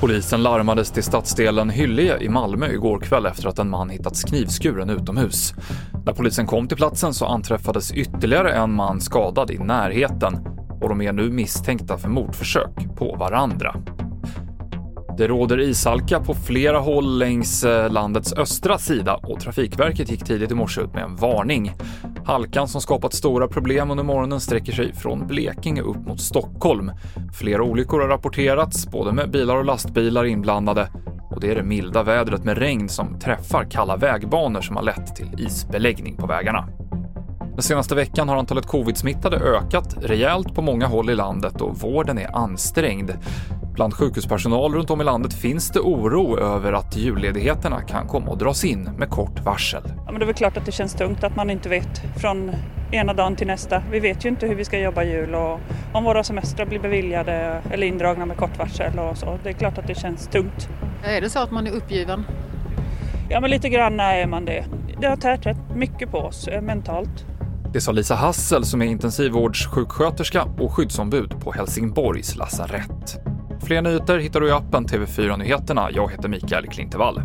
Polisen larmades till stadsdelen Hyllie i Malmö igår kväll efter att en man hittats knivskuren utomhus. När polisen kom till platsen så anträffades ytterligare en man skadad i närheten och de är nu misstänkta för mordförsök på varandra. Det råder ishalka på flera håll längs eh, landets östra sida och Trafikverket gick tidigt i morse ut med en varning. Halkan som skapat stora problem under morgonen sträcker sig från Blekinge upp mot Stockholm. Flera olyckor har rapporterats, både med bilar och lastbilar inblandade och det är det milda vädret med regn som träffar kalla vägbanor som har lett till isbeläggning på vägarna. Den senaste veckan har antalet covid-smittade ökat rejält på många håll i landet och vården är ansträngd. Bland sjukhuspersonal runt om i landet finns det oro över att julledigheterna kan komma att dras in med kort varsel. Ja, men det är väl klart att det känns tungt att man inte vet från ena dagen till nästa. Vi vet ju inte hur vi ska jobba jul och om våra semestrar blir beviljade eller indragna med kort varsel och så. Det är klart att det känns tungt. Är det så att man är uppgiven? Ja, men lite grann är man det. Det har tärt rätt mycket på oss eh, mentalt. Det sa Lisa Hassel som är intensivvårdssjuksköterska och skyddsombud på Helsingborgs lasarett. Fler nyheter hittar du i appen TV4 Nyheterna. Jag heter Mikael Klintevall.